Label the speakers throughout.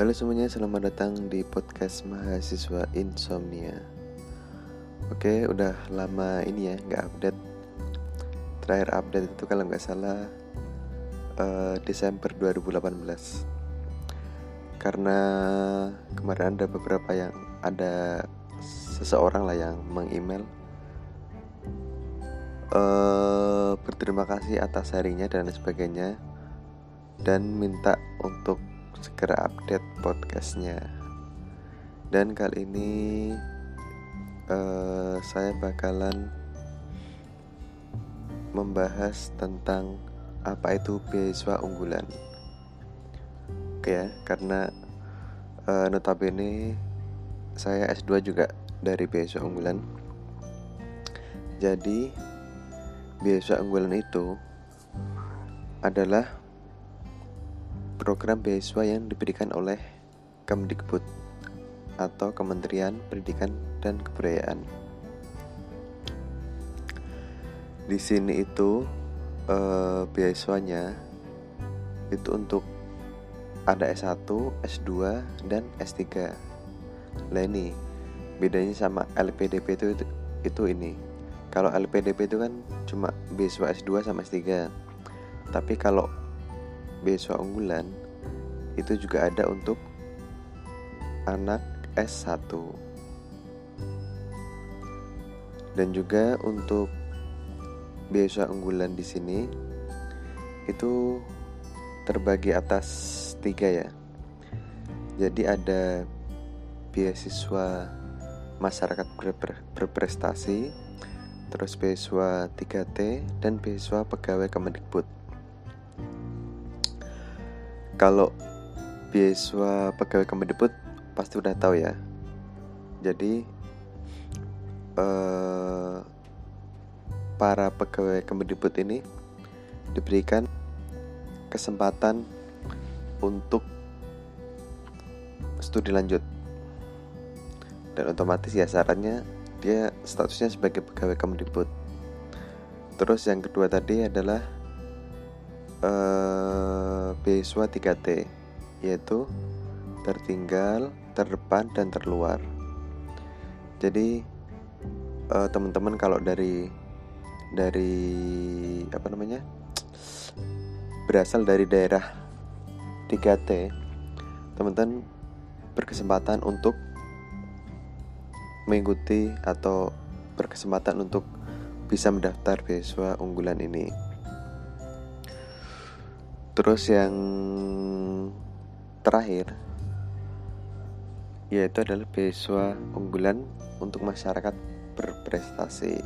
Speaker 1: Halo semuanya, selamat datang di podcast mahasiswa insomnia. Oke, udah lama ini ya nggak update. Terakhir update itu kalau nggak salah uh, Desember 2018. Karena kemarin ada beberapa yang ada seseorang lah yang mengemail uh, berterima kasih atas harinya dan sebagainya dan minta untuk segera update podcastnya. Dan kali ini uh, saya bakalan membahas tentang apa itu beasiswa unggulan. Oke ya karena uh, notabene saya S2 juga dari beasiswa unggulan. Jadi beasiswa unggulan itu adalah program beasiswa yang diberikan oleh Kemdikbud atau Kementerian Pendidikan dan Kebudayaan. Di sini itu eh, beasiswanya itu untuk ada S1, S2, dan S3. Lah bedanya sama LPDP itu, itu itu ini. Kalau LPDP itu kan cuma beasiswa S2 sama S3. Tapi kalau beasiswa unggulan itu juga ada untuk anak S1 dan juga untuk beasiswa unggulan di sini itu terbagi atas tiga ya. Jadi ada beasiswa masyarakat ber berprestasi terus beasiswa 3T dan beasiswa pegawai Kemendikbud kalau beasiswa pegawai Kemendikbud pasti udah tahu ya. Jadi eh, para pegawai Kemendikbud ini diberikan kesempatan untuk studi lanjut dan otomatis ya syaratnya dia statusnya sebagai pegawai Kemendikbud. Terus yang kedua tadi adalah uh, beasiswa 3T yaitu tertinggal, terdepan dan terluar. Jadi uh, teman-teman kalau dari dari apa namanya? berasal dari daerah 3T, teman-teman berkesempatan untuk mengikuti atau berkesempatan untuk bisa mendaftar beasiswa unggulan ini. Terus yang terakhir yaitu adalah beasiswa unggulan untuk masyarakat berprestasi.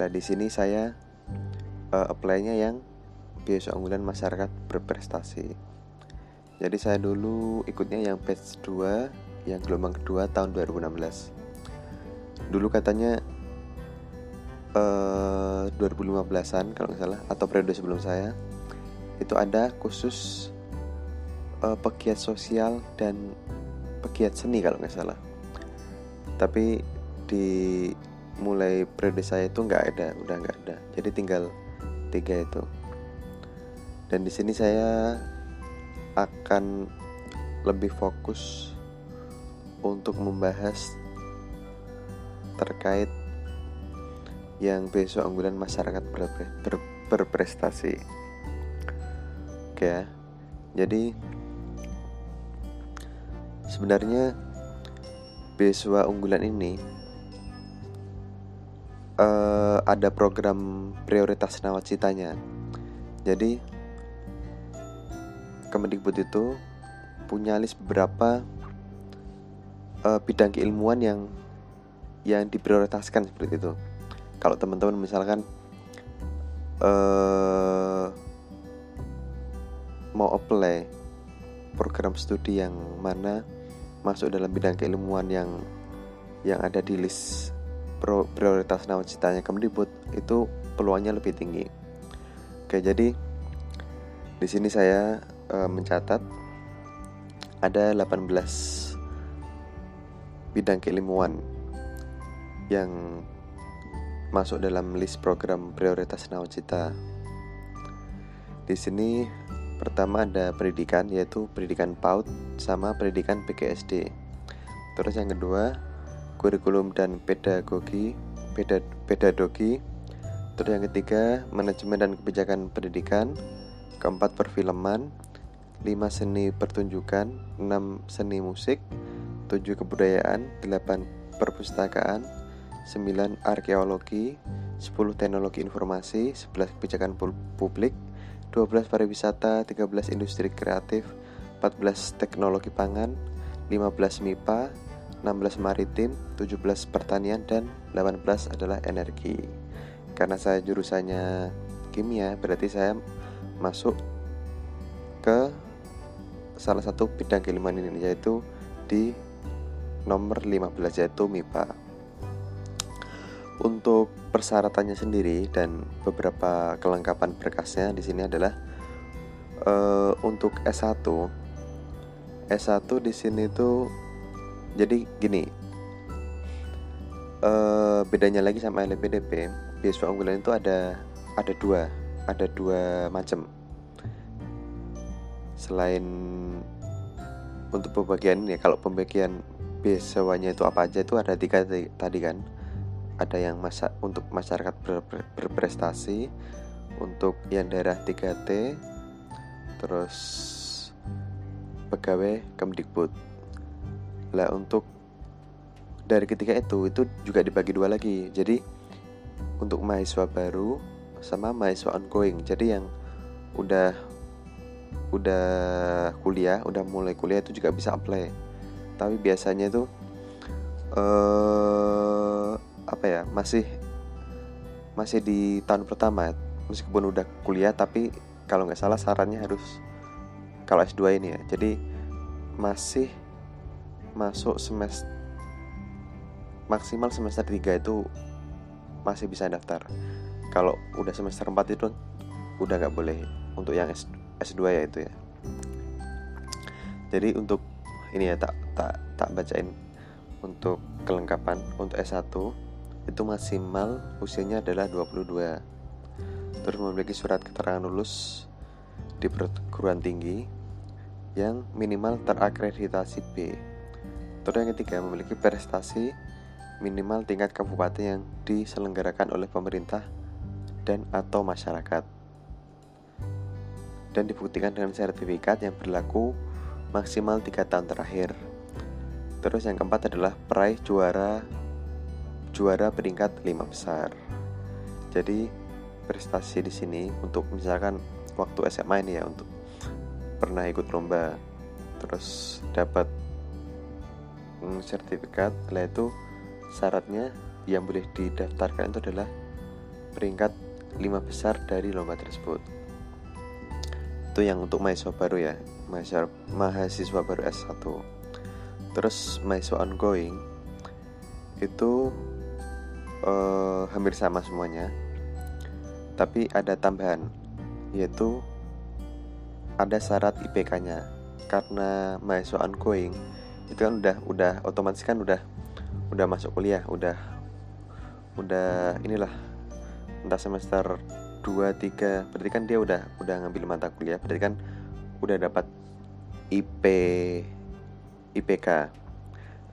Speaker 1: Nah, di sini saya uh, apply-nya yang beasiswa unggulan masyarakat berprestasi. Jadi saya dulu ikutnya yang batch 2 yang gelombang kedua tahun 2016. Dulu katanya uh, 2015-an kalau nggak salah atau periode sebelum saya itu ada khusus uh, pegiat sosial dan pegiat seni kalau nggak salah. Tapi di mulai periode saya itu nggak ada udah nggak ada. Jadi tinggal tiga itu. Dan di sini saya akan lebih fokus untuk membahas terkait yang besok unggulan masyarakat ber ber berprestasi ya jadi sebenarnya beasiswa unggulan ini uh, ada program prioritas nawacitanya jadi Kemendikbud itu punya list beberapa uh, bidang keilmuan yang yang diprioritaskan seperti itu. Kalau teman-teman misalkan uh, mau apply program studi yang mana masuk dalam bidang keilmuan yang yang ada di list prioritas nawacitanya Kemdikbud itu peluangnya lebih tinggi. Oke, jadi di sini saya e, mencatat ada 18 bidang keilmuan yang masuk dalam list program prioritas nawacita. Di sini Pertama ada pendidikan yaitu pendidikan PAUD sama pendidikan PGSD. Terus yang kedua kurikulum dan pedagogi pedagogi. Terus yang ketiga manajemen dan kebijakan pendidikan. Keempat perfilman. Lima seni pertunjukan, enam seni musik, tujuh kebudayaan, delapan perpustakaan, sembilan arkeologi, sepuluh teknologi informasi, sebelas kebijakan publik, 12 pariwisata, 13 industri kreatif, 14 teknologi pangan, 15 MIPA, 16 maritim, 17 pertanian dan 18 adalah energi. Karena saya jurusannya kimia, berarti saya masuk ke salah satu bidang keilmuan ini yaitu di nomor 15 yaitu MIPA. Untuk persyaratannya sendiri dan beberapa kelengkapan berkasnya di sini adalah uh, untuk S1. S1 di sini tuh jadi gini. Uh, bedanya lagi sama LPDP, beasiswa unggulan itu ada ada dua, ada dua macam. Selain untuk pembagian ya, kalau pembagian beasiswanya itu apa aja itu ada tiga tadi kan ada yang masa untuk masyarakat ber, ber, berprestasi untuk yang daerah 3T terus pegawai Kemdikbud. Lah untuk dari ketiga itu itu juga dibagi dua lagi. Jadi untuk mahasiswa baru sama mahasiswa ongoing. Jadi yang udah udah kuliah udah mulai kuliah itu juga bisa apply. Tapi biasanya itu eh masih masih di tahun pertama. Meskipun udah kuliah tapi kalau nggak salah sarannya harus kalau S2 ini ya. Jadi masih masuk semester maksimal semester 3 itu masih bisa daftar. Kalau udah semester 4 itu udah nggak boleh untuk yang S, S2 ya itu ya. Jadi untuk ini ya tak tak tak bacain untuk kelengkapan untuk S1 itu maksimal usianya adalah 22 terus memiliki surat keterangan lulus di perguruan tinggi yang minimal terakreditasi B. Terus yang ketiga memiliki prestasi minimal tingkat kabupaten yang diselenggarakan oleh pemerintah dan atau masyarakat. Dan dibuktikan dengan sertifikat yang berlaku maksimal 3 tahun terakhir. Terus yang keempat adalah peraih juara juara peringkat lima besar. Jadi prestasi di sini untuk misalkan waktu SMA ini ya untuk pernah ikut lomba terus dapat mm, sertifikat lah itu syaratnya yang boleh didaftarkan itu adalah peringkat lima besar dari lomba tersebut itu yang untuk mahasiswa baru ya mahasiswa, mahasiswa baru S1 terus mahasiswa ongoing itu uh, hampir sama semuanya. Tapi ada tambahan yaitu ada syarat IPK-nya karena mahasiswa ongoing itu kan udah udah otomatis kan udah udah masuk kuliah udah udah inilah entah semester 2 3 berarti kan dia udah udah ngambil mata kuliah. Berarti kan udah dapat IP IPK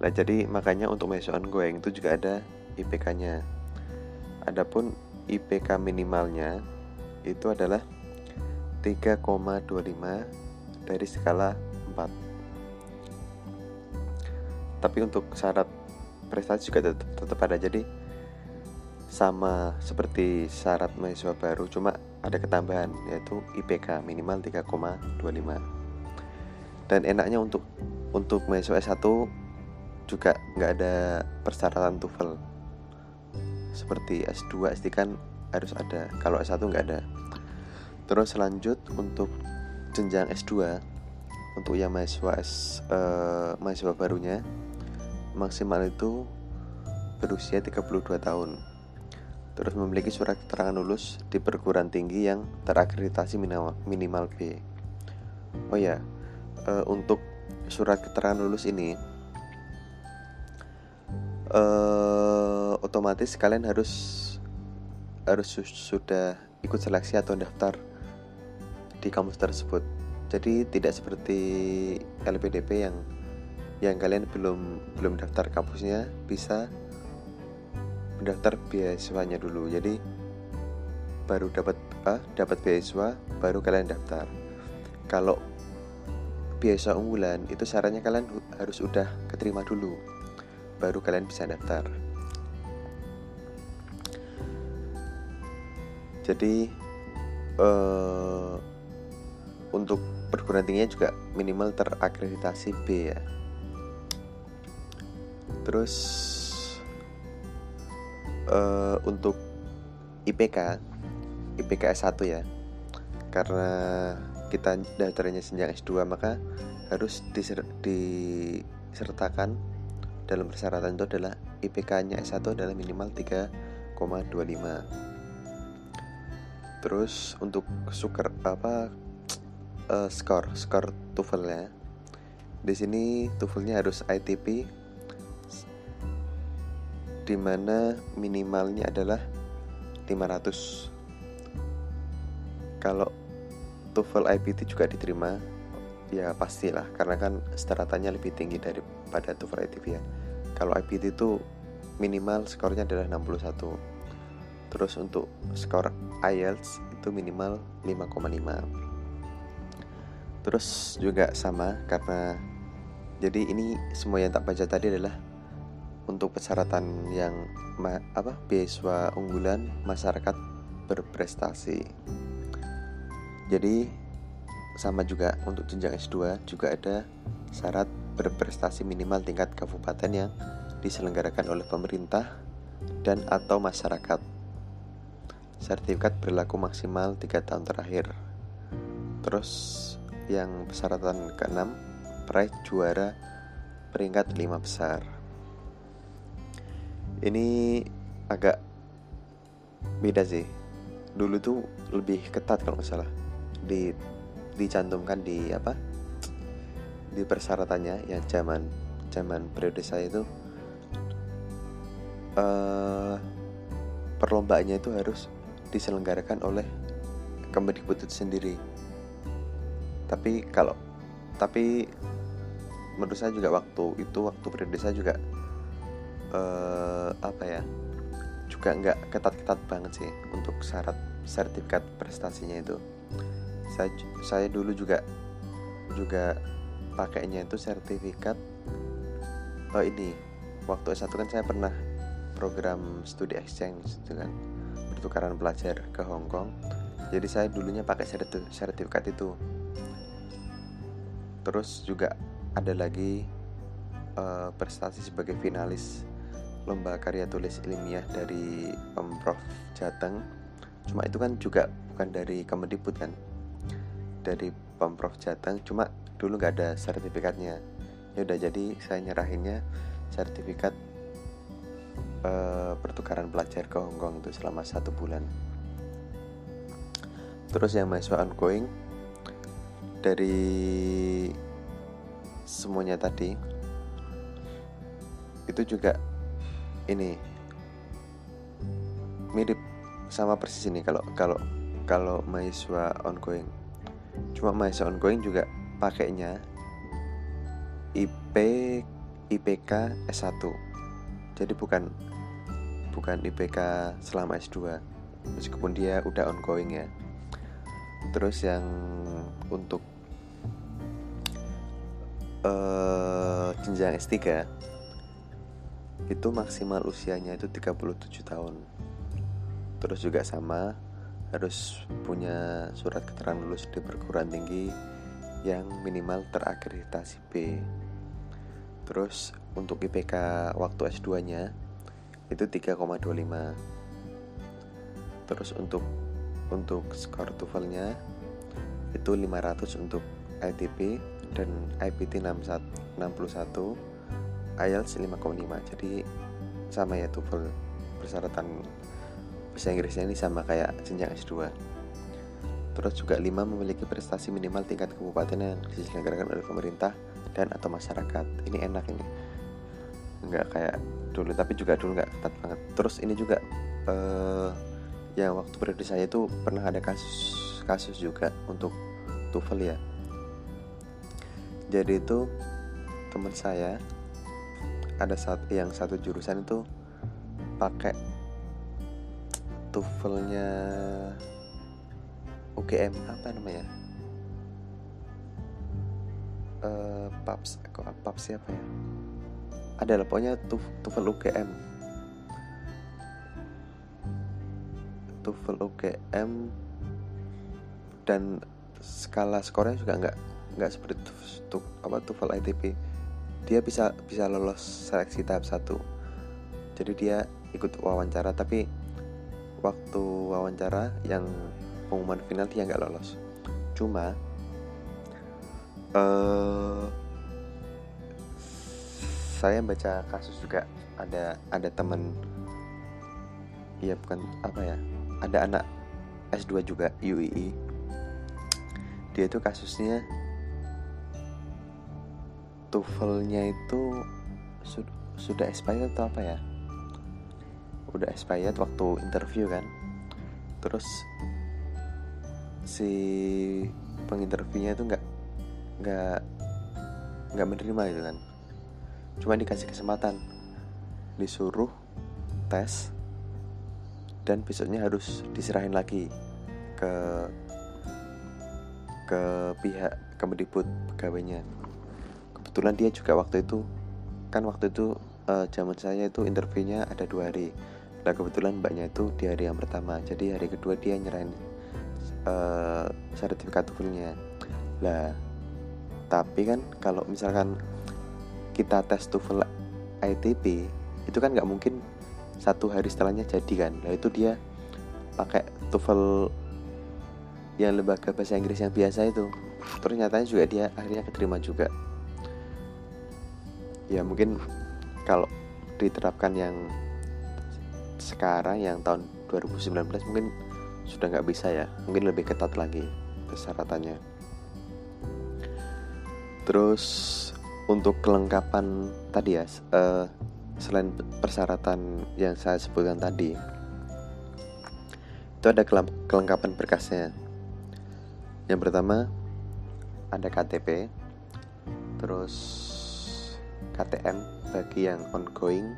Speaker 1: lah jadi makanya untuk mahasiswa ongoing itu juga ada IPK-nya. Adapun IPK minimalnya itu adalah 3,25 dari skala 4. Tapi untuk syarat prestasi juga tetap, tetap ada jadi sama seperti syarat mahasiswa baru cuma ada ketambahan yaitu IPK minimal 3,25 dan enaknya untuk untuk mahasiswa S1 juga nggak ada persyaratan TOEFL seperti S2 S3 kan harus ada. Kalau S1 nggak ada. Terus lanjut untuk jenjang S2 untuk yang mahasiswa S uh, mahasiswa barunya maksimal itu berusia 32 tahun. Terus memiliki surat keterangan lulus di perguruan tinggi yang terakreditasi minimal, minimal B. Oh ya uh, untuk surat keterangan lulus ini uh, otomatis kalian harus harus sudah ikut seleksi atau daftar di kampus tersebut. Jadi tidak seperti LPDP yang yang kalian belum belum daftar kampusnya bisa mendaftar beasiswanya dulu. Jadi baru dapat ah, dapat beasiswa baru kalian daftar. Kalau beasiswa unggulan itu syaratnya kalian harus udah keterima dulu baru kalian bisa daftar. Jadi uh, untuk perguruan tingginya juga minimal terakreditasi B ya. Terus uh, untuk IPK IPK S1 ya. Karena kita daftarnya senjang S2 maka harus diser disertakan dalam persyaratan itu adalah IPK-nya S1 adalah minimal 3,25 terus untuk suker apa uh, skor skor TOEFL ya di sini TOEFL-nya harus ITP di mana minimalnya adalah 500 kalau TOEFL IPT juga diterima ya pastilah. Karena kan staratannya lebih tinggi daripada ITP ya. Kalau IPT itu minimal skornya adalah 61 terus untuk skor IELTS itu minimal 5,5 terus juga sama karena jadi ini semua yang tak baca tadi adalah untuk persyaratan yang apa beasiswa unggulan masyarakat berprestasi. Jadi sama juga untuk jenjang S2 juga ada syarat berprestasi minimal tingkat kabupaten yang diselenggarakan oleh pemerintah dan atau masyarakat. Sertifikat berlaku maksimal 3 tahun terakhir. Terus yang persyaratan keenam, peraih juara peringkat 5 besar ini agak beda sih dulu tuh lebih ketat kalau nggak salah di dicantumkan di apa? Di persyaratannya yang zaman zaman periode saya itu uh, perlombaannya itu harus diselenggarakan oleh Kemendikbud itu sendiri. Tapi kalau tapi menurut saya juga waktu itu waktu periode saya juga uh, apa ya juga nggak ketat-ketat banget sih untuk syarat sertifikat prestasinya itu saya saya dulu juga juga pakainya itu sertifikat oh ini. Waktu S1 kan saya pernah program studi exchange gitu kan pertukaran pelajar ke Hong Kong. Jadi saya dulunya pakai sertifikat itu. Terus juga ada lagi uh, prestasi sebagai finalis lomba karya tulis ilmiah dari Pemprov Jateng. Cuma itu kan juga bukan dari Kemendikbud kan dari Pemprov Jateng cuma dulu nggak ada sertifikatnya. Ya udah jadi saya nyerahinnya sertifikat uh, pertukaran pelajar ke Hongkong itu selama satu bulan. Terus yang mahasiswa ongoing dari semuanya tadi itu juga ini mirip sama persis ini kalau kalau kalau mahasiswa ongoing cuma mahasiswa ongoing juga pakainya. IP IPK S1 jadi bukan bukan IPK selama S2 meskipun dia udah ongoing ya. Terus yang untuk uh, jenjang S3 itu maksimal usianya itu 37 tahun. Terus juga sama harus punya surat keterangan lulus di perguruan tinggi yang minimal terakreditasi B. Terus untuk IPK waktu S2 nya itu 3,25 terus untuk untuk skor TOEFL nya itu 500 untuk ITP dan IPT 61 IELTS 5,5 jadi sama ya TOEFL persyaratan bahasa Inggrisnya ini sama kayak jenjang S2 terus juga 5 memiliki prestasi minimal tingkat kabupaten yang diselenggarakan oleh pemerintah dan atau masyarakat. Ini enak ini. Nggak kayak dulu tapi juga dulu nggak ketat banget. Terus ini juga uh, yang waktu periode saya itu pernah ada kasus kasus juga untuk TOEFL ya. Jadi itu teman saya ada satu yang satu jurusan itu pakai TOEFL-nya UGM apa namanya? Uh, PAPS kok PAPS siapa ya? Ada lah pokoknya TOEFL UGM TOEFL UGM dan skala skornya juga nggak nggak seperti tuh apa TOEFL ITP dia bisa bisa lolos seleksi tahap satu. Jadi dia ikut wawancara tapi waktu wawancara yang pengumuman final dia nggak lolos. Cuma uh, saya baca kasus juga ada ada teman ya bukan apa ya ada anak S2 juga UII dia itu kasusnya TOEFL-nya itu sud sudah expired atau apa ya udah expired waktu interview kan. Terus si penginterviewnya itu nggak nggak nggak menerima gitu kan. Cuma dikasih kesempatan disuruh tes dan besoknya harus diserahin lagi ke ke pihak Kemendikbud pegawainya. Kebetulan dia juga waktu itu kan waktu itu uh, zaman saya itu interviewnya ada dua hari nah kebetulan mbaknya itu di hari yang pertama. Jadi hari kedua dia nyerahin uh, sertifikat TOEFL-nya lah tapi kan kalau misalkan kita tes TOEFL ITP itu kan nggak mungkin satu hari setelahnya jadi kan. Nah itu dia pakai TOEFL yang lembaga bahasa Inggris yang biasa itu. Terus juga dia akhirnya keterima juga. Ya mungkin kalau diterapkan yang sekarang yang tahun 2019 mungkin sudah nggak bisa ya. Mungkin lebih ketat lagi persyaratannya terus untuk kelengkapan tadi ya uh, selain persyaratan yang saya sebutkan tadi itu ada kelengkapan berkasnya. Yang pertama ada KTP terus KTM bagi yang ongoing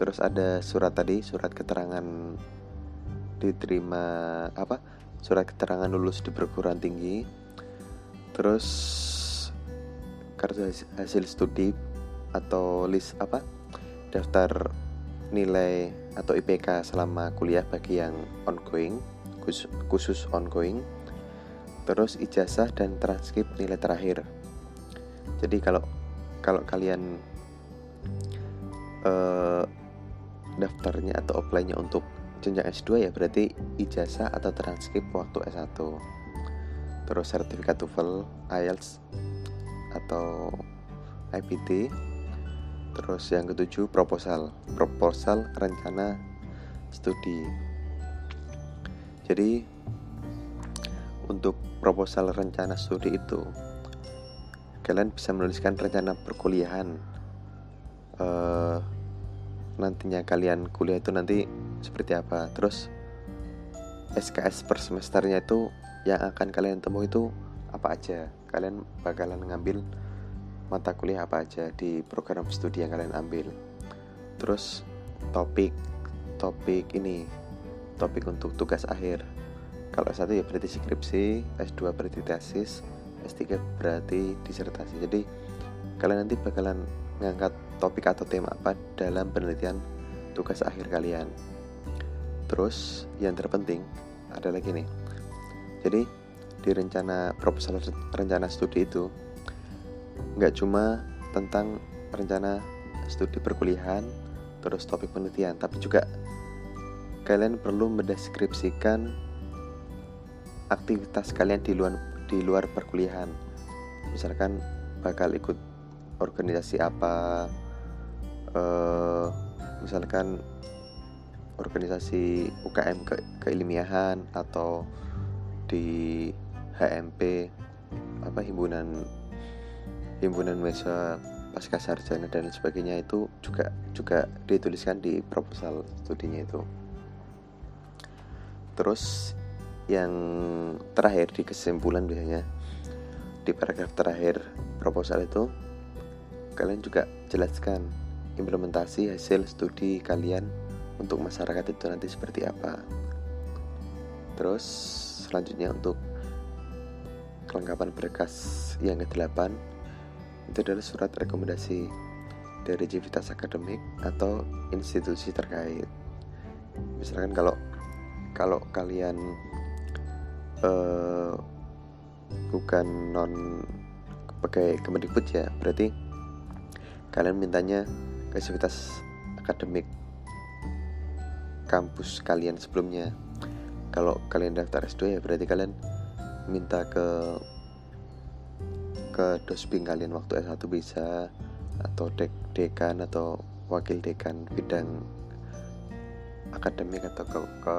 Speaker 1: terus ada surat tadi surat keterangan diterima apa? Surat keterangan lulus di perguruan tinggi. Terus kartu hasil studi atau list apa? Daftar nilai atau IPK selama kuliah bagi yang ongoing khusus, ongoing. Terus ijazah dan transkrip nilai terakhir. Jadi kalau kalau kalian uh, daftarnya atau apply-nya untuk jenjang S2 ya berarti ijazah atau transkrip waktu S1 terus sertifikat TOEFL, IELTS atau IPT terus yang ketujuh proposal. Proposal rencana studi. Jadi untuk proposal rencana studi itu kalian bisa menuliskan rencana perkuliahan uh, nantinya kalian kuliah itu nanti seperti apa. Terus SKS per semesternya itu yang akan kalian temui itu apa aja? Kalian bakalan ngambil mata kuliah apa aja di program studi yang kalian ambil? Terus topik topik ini topik untuk tugas akhir. Kalau satu ya berarti skripsi S2 berarti tesis S3 berarti disertasi. Jadi kalian nanti bakalan ngangkat topik atau tema apa dalam penelitian tugas akhir kalian. Terus yang terpenting ada lagi nih. Jadi di rencana proposal rencana studi itu nggak cuma tentang rencana studi perkuliahan terus topik penelitian tapi juga kalian perlu mendeskripsikan aktivitas kalian di luar di luar perkuliahan. Misalkan bakal ikut organisasi apa uh, misalkan organisasi UKM ke keilmiahan atau di HMP apa himpunan himpunan mahasiswa pasca sarjana dan sebagainya itu juga juga dituliskan di proposal studinya itu. Terus yang terakhir di kesimpulan biasanya di paragraf terakhir proposal itu kalian juga jelaskan implementasi hasil studi kalian untuk masyarakat itu nanti seperti apa. Terus selanjutnya untuk kelengkapan berkas yang ke-8 itu adalah surat rekomendasi dari civitas akademik atau institusi terkait. Misalkan kalau kalau kalian uh, bukan non pakai Kemendikbud ya berarti kalian mintanya aktivitas akademik kampus kalian sebelumnya. Kalau kalian daftar S2 ya berarti kalian minta ke ke dosping kalian waktu S1 bisa atau dek dekan atau wakil dekan bidang akademik atau ke, ke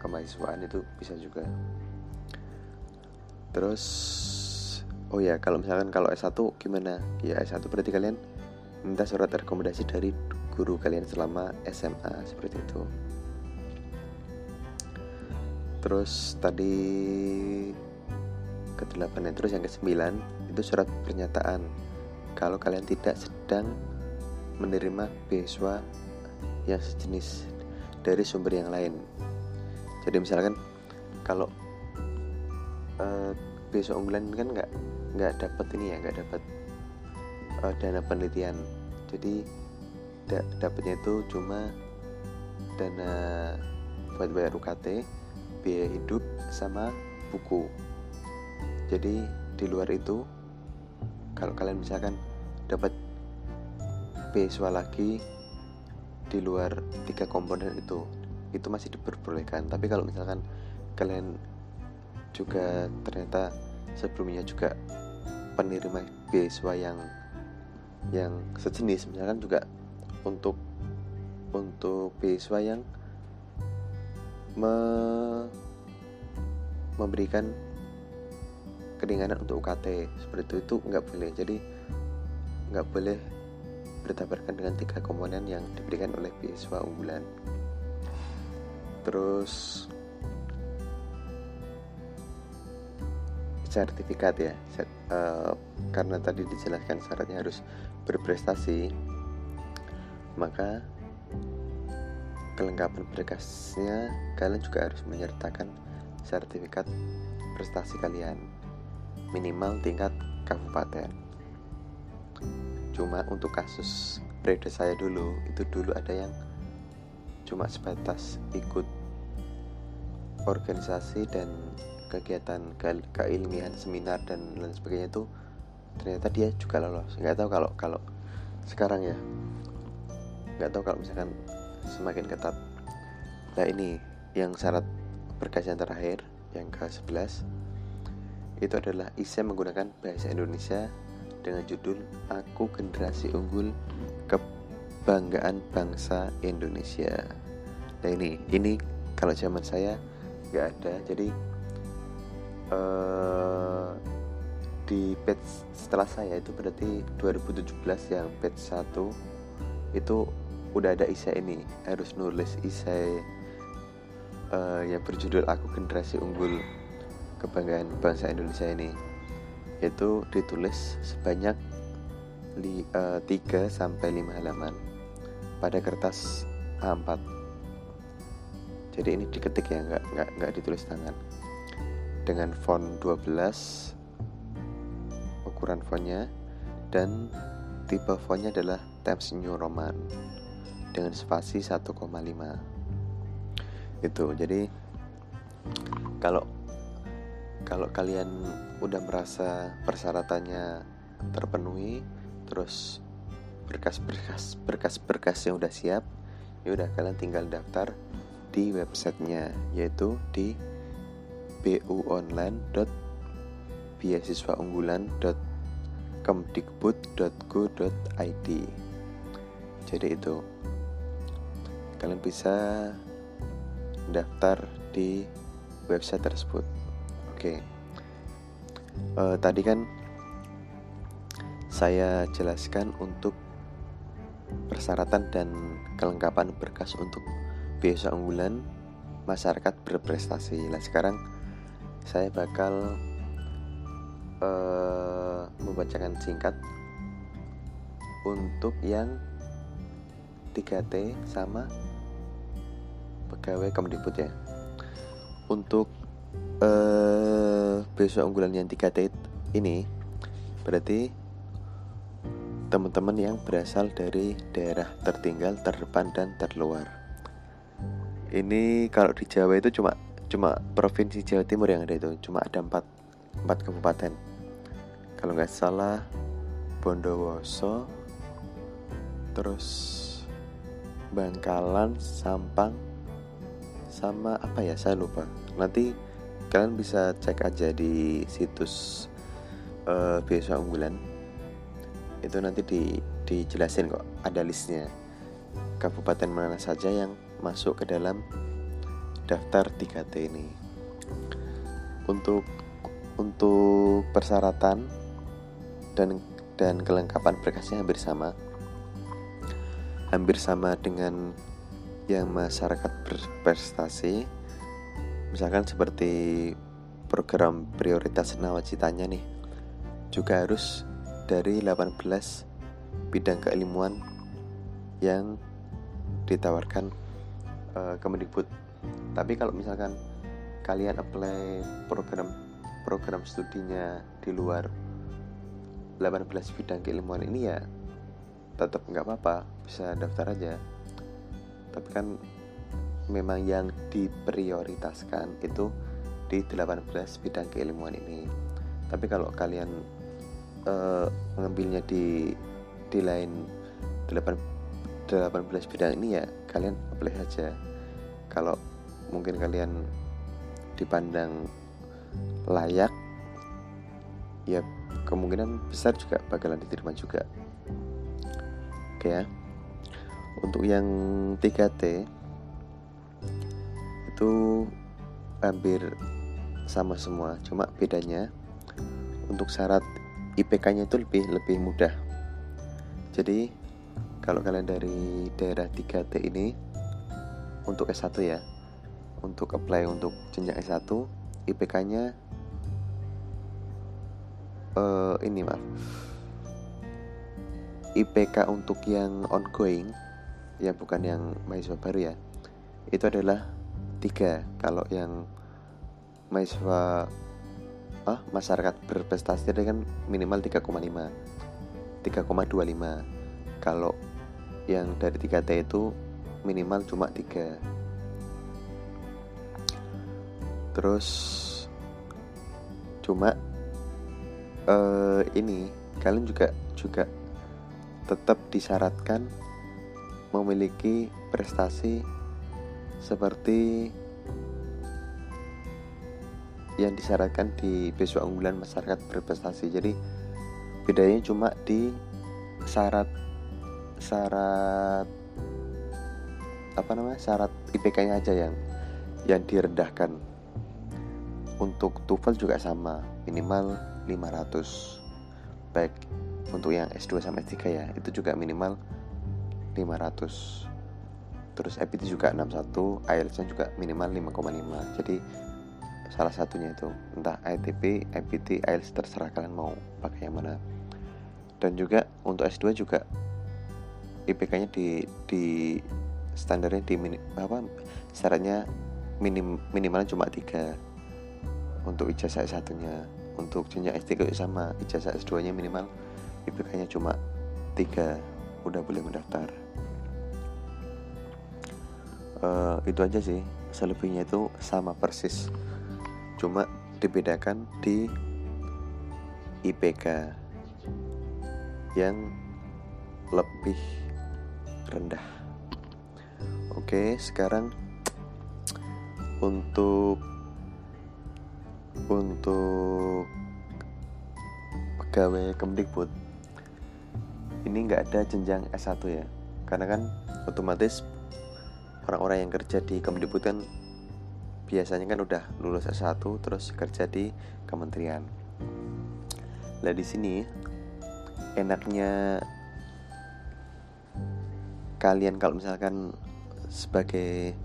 Speaker 1: kemahasiswaan itu bisa juga. Terus oh ya kalau misalkan kalau S1 gimana? Ya S1 berarti kalian minta surat rekomendasi dari guru kalian selama SMA seperti itu. Terus tadi ke delapan terus yang ke sembilan itu surat pernyataan. Kalau kalian tidak sedang menerima beasiswa yang sejenis dari sumber yang lain. Jadi misalkan kalau uh, besok unggulan kan nggak nggak dapat ini ya nggak dapat uh, dana penelitian. Jadi da dapatnya itu cuma dana buat bayar UKT biaya hidup sama buku. Jadi di luar itu kalau kalian misalkan dapat beasiswa lagi di luar tiga komponen itu itu masih diperbolehkan. Tapi kalau misalkan kalian juga ternyata sebelumnya juga penerima beasiswa yang yang sejenis. Misalkan juga untuk untuk beasiswa yang me, memberikan keringanan untuk UKT seperti itu itu nggak boleh. Jadi nggak boleh bertabarkan dengan tiga komponen yang diberikan oleh beasiswa unggulan. Terus sertifikat ya. Set, uh, karena tadi dijelaskan syaratnya harus berprestasi maka kelengkapan berkasnya kalian juga harus menyertakan sertifikat prestasi kalian minimal tingkat kabupaten. Cuma untuk kasus periode saya dulu itu dulu ada yang cuma sebatas ikut organisasi dan kegiatan ke keilmian seminar dan lain sebagainya itu ternyata dia juga lolos. Nggak tahu kalau kalau sekarang ya. Nggak tahu kalau misalkan semakin ketat. Nah ini yang syarat berkas yang terakhir yang ke 11 itu adalah isi menggunakan bahasa Indonesia dengan judul Aku Generasi Unggul Kebanggaan Bangsa Indonesia. Nah ini, ini kalau zaman saya nggak ada, jadi uh, di page setelah saya itu berarti 2017 yang page 1 itu udah ada isai ini harus nulis isai uh, yang berjudul Aku Generasi Unggul Kebanggaan Bangsa Indonesia ini. Itu ditulis sebanyak li, uh, eh, 3 sampai 5 halaman. Pada kertas A4. Jadi ini diketik ya, nggak nggak nggak ditulis tangan. Dengan font 12 ukuran fontnya dan tipe fontnya adalah Times New Roman dengan spasi 1,5 itu jadi kalau kalau kalian udah merasa persyaratannya terpenuhi terus berkas-berkas berkas-berkas yang udah siap ya udah kalian tinggal daftar di websitenya yaitu di buonline.beasiswaunggulan.kemdikbud.go.id jadi itu. Kalian bisa daftar di website tersebut. Oke. Okay uh, tadi kan saya jelaskan untuk persyaratan dan kelengkapan berkas untuk beasiswa unggulan masyarakat berprestasi. Nah sekarang saya bakal uh, membacakan singkat untuk yang 3T sama pegawai Kemdikbud ya. Untuk uh, besok unggulan yang 3T ini berarti teman-teman yang berasal dari daerah tertinggal, terdepan dan terluar. Ini kalau di Jawa itu cuma cuma provinsi Jawa Timur yang ada itu, cuma ada empat empat kabupaten. Kalau nggak salah Bondowoso, terus Bangkalan, Sampang, sama apa ya saya lupa. Nanti kalian bisa cek aja di situs uh, Beasiswa Unggulan itu nanti di, dijelasin kok ada listnya kabupaten mana saja yang masuk ke dalam daftar 3T ini. Untuk untuk persyaratan dan dan kelengkapan berkasnya hampir sama. Hampir sama dengan yang masyarakat berprestasi. Misalkan seperti program prioritas nawacitanya nih juga harus dari 18 bidang keilmuan yang ditawarkan uh, Kemendikbud. Tapi kalau misalkan kalian apply program program studinya di luar 18 bidang keilmuan ini ya tetap nggak apa-apa bisa daftar aja. Tapi kan memang yang diprioritaskan itu di 18 bidang keilmuan ini. Tapi kalau kalian uh, mengambilnya di di lain 8 18 bidang ini ya kalian apply saja kalau mungkin kalian dipandang layak ya kemungkinan besar juga bakalan diterima juga. Oke ya. Untuk yang 3T itu hampir sama semua. Cuma bedanya untuk syarat IPK-nya itu lebih lebih mudah. Jadi kalau kalian dari daerah 3T ini untuk S1 ya, untuk apply untuk jenjang S1, IPK-nya uh, ini maaf. IPK untuk yang ongoing ya bukan yang mahasiswa baru ya. Itu adalah tiga kalau yang mahasiswa apa masyarakat berprestasi kan minimal 3,5 3,25 kalau yang dari 3T itu minimal cuma 3 terus cuma uh, ini kalian juga juga tetap disyaratkan memiliki prestasi seperti yang disyaratkan di beasiswa unggulan masyarakat berprestasi. Jadi bedanya cuma di syarat syarat apa namanya syarat IPK-nya aja yang yang direndahkan. Untuk TOEFL juga sama minimal 500 baik untuk yang S2 sama S3 ya itu juga minimal 500 terus IPT juga 61 IELTS-nya juga minimal 5,5 jadi salah satunya itu entah ITP, IPT, IELTS terserah kalian mau pakai yang mana. Dan juga untuk S2 juga IPK-nya di di standarnya di mini, apa syaratnya minim minimal cuma tiga. Untuk ijazah S1-nya untuk jenjang S3 sama ijazah S2-nya minimal IPK-nya cuma tiga udah boleh mendaftar. Uh, itu aja sih selebihnya itu sama persis. Cuma dibedakan di IPK yang lebih rendah. Oke, sekarang untuk untuk pegawai Kemdikbud ini nggak ada jenjang S1 ya karena kan otomatis orang-orang yang kerja di Kemdikbud kan biasanya kan udah lulus S1 terus kerja di kementerian. Lah di sini enaknya kalian kalau misalkan sebagai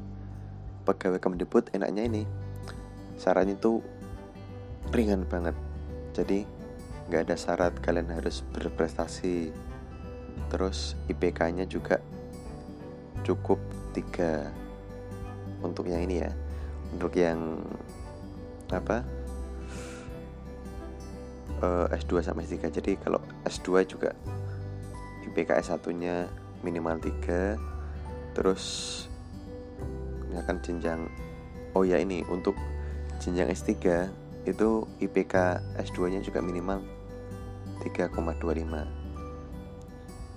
Speaker 1: pegawai Kemdikbud enaknya ini. Syaratnya itu ringan banget. Jadi nggak ada syarat kalian harus berprestasi. Terus IPK-nya juga cukup tiga untuk yang ini ya. Untuk yang apa? Eh, S2 sama S3 jadi kalau S2 juga IPK S1 nya minimal 3 terus misalkan jenjang oh ya ini untuk jenjang S3 itu IPK S2 nya juga minimal 3,25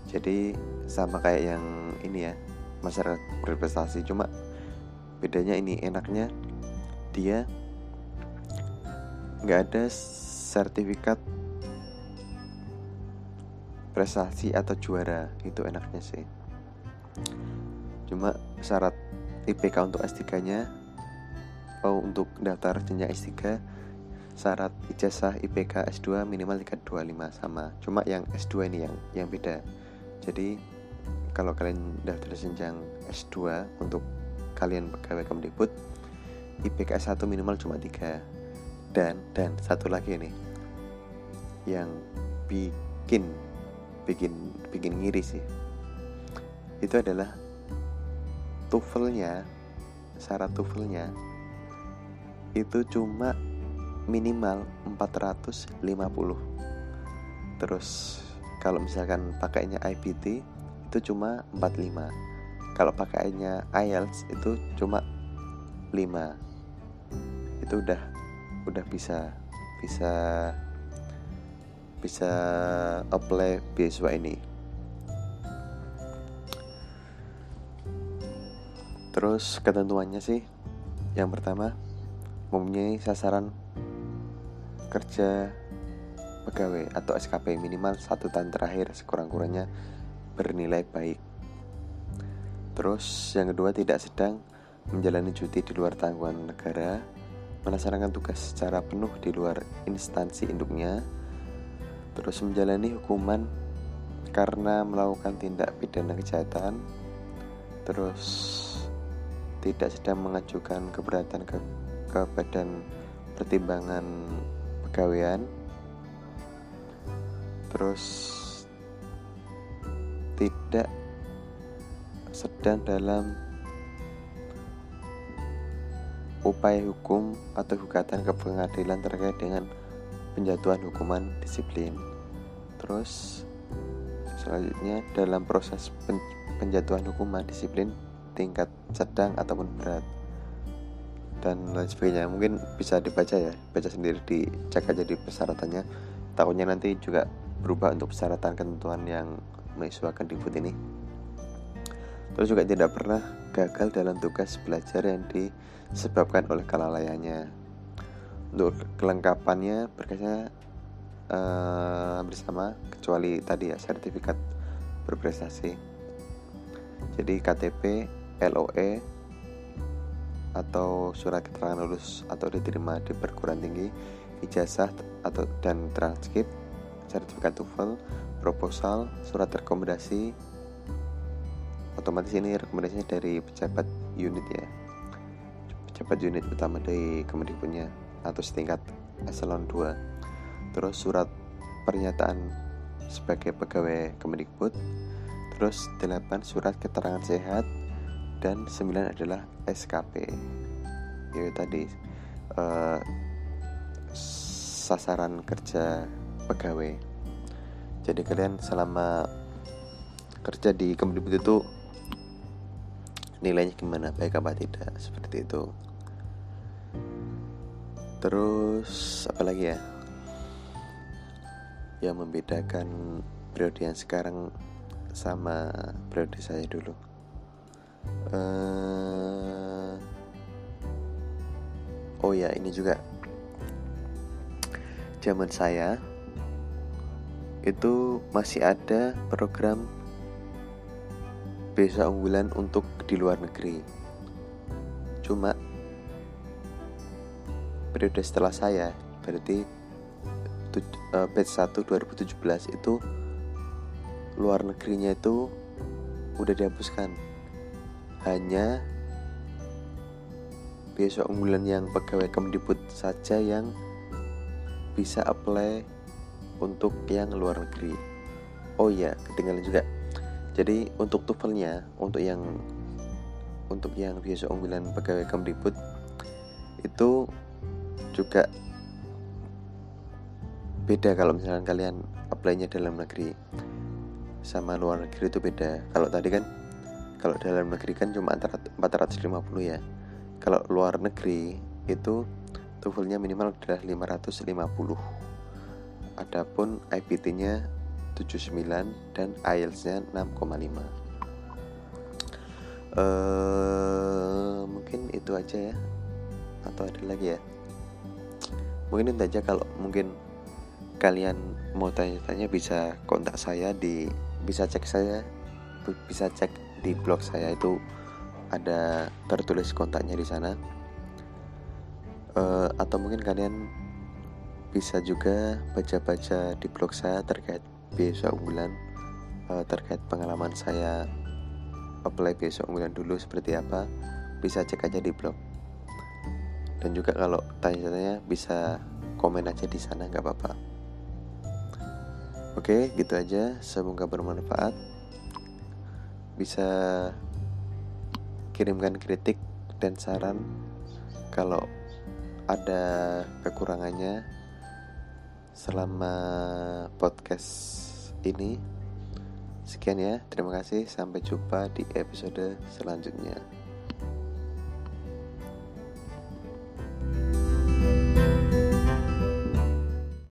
Speaker 1: jadi sama kayak yang ini ya masyarakat berprestasi cuma bedanya ini enaknya dia nggak ada sertifikat prestasi atau juara itu enaknya sih cuma syarat IPK untuk S3 nya oh untuk daftar jenjang S3 syarat ijazah IPK S2 minimal 325 sama. Cuma yang S2 ini yang yang beda. Jadi kalau kalian daftar jenjang S2 untuk kalian pegawai Kemdikbud IPK S1 minimal cuma 3 dan dan satu lagi nih yang bikin bikin bikin ngiri sih. Itu adalah tuvelnya syarat tuvelnya itu cuma minimal 450 terus kalau misalkan pakainya IPT itu cuma 45 kalau pakainya IELTS itu cuma 5 itu udah udah bisa bisa bisa apply beasiswa ini terus ketentuannya sih yang pertama mempunyai sasaran kerja pegawai atau SKP minimal satu tahun terakhir sekurang-kurangnya bernilai baik. Terus yang kedua tidak sedang menjalani cuti di luar tanggungan negara, melaksanakan tugas secara penuh di luar instansi induknya, terus menjalani hukuman karena melakukan tindak pidana kejahatan, terus tidak sedang mengajukan keberatan ke, ke badan pertimbangan pegawaian terus tidak sedang dalam upaya hukum atau gugatan ke pengadilan terkait dengan penjatuhan hukuman disiplin. Terus selanjutnya dalam proses penjatuhan hukuman disiplin tingkat sedang ataupun berat dan lain sebagainya. Mungkin bisa dibaca ya baca sendiri dicek aja di persyaratannya. Takutnya nanti juga berubah untuk persyaratan ketentuan yang menyesuaikan di ini. Terus juga tidak pernah gagal dalam tugas belajar yang disebabkan oleh kelalaiannya. Untuk kelengkapannya berkasnya uh, bersama kecuali tadi ya sertifikat berprestasi. Jadi KTP LOE atau surat keterangan lulus atau diterima di perguruan tinggi, ijazah atau dan transkrip, sertifikat TOEFL, proposal, surat rekomendasi. Otomatis ini rekomendasinya dari pejabat unit ya. Pejabat unit utama dari Kemendikbudnya atau setingkat eselon 2. Terus surat pernyataan sebagai pegawai Kemendikbud. Terus 8 surat keterangan sehat dan 9 adalah SKP yaitu tadi uh, sasaran kerja pegawai. Jadi kalian selama kerja di Kemdikbud itu nilainya gimana? Baik apa tidak? Seperti itu. Terus apa lagi ya? Yang membedakan periode yang sekarang sama periode saya dulu uh, oh ya ini juga. Zaman saya itu masih ada program beasiswa unggulan untuk di luar negeri. Cuma periode setelah saya berarti uh, batch 1 2017 itu luar negerinya itu udah dihapuskan hanya beasiswa unggulan yang pegawai Kemdikbud saja yang bisa apply untuk yang luar negeri. Oh iya, ketinggalan juga. Jadi untuk TOEFL-nya, untuk yang untuk yang beasiswa unggulan pegawai Kemdikbud itu juga beda kalau misalkan kalian apply-nya dalam negeri sama luar negeri itu beda. Kalau tadi kan kalau dalam negeri kan cuma antara 450 ya. Kalau luar negeri itu TOEFL-nya minimal adalah 550. Adapun IPT-nya 79 dan IELTS-nya 6,5. Uh, mungkin itu aja ya atau ada lagi ya mungkin itu aja kalau mungkin kalian mau tanya-tanya bisa kontak saya di bisa cek saya bisa cek di blog saya itu ada tertulis kontaknya di sana. Uh, atau mungkin kalian bisa juga baca-baca di blog saya terkait beasiswa unggulan uh, terkait pengalaman saya apply beasiswa unggulan dulu seperti apa bisa cek aja di blog. Dan juga kalau tanya-tanya bisa komen aja di sana nggak apa-apa. Oke gitu aja. Semoga bermanfaat bisa kirimkan kritik dan saran kalau ada kekurangannya selama podcast ini. Sekian ya, terima kasih. Sampai jumpa di episode selanjutnya.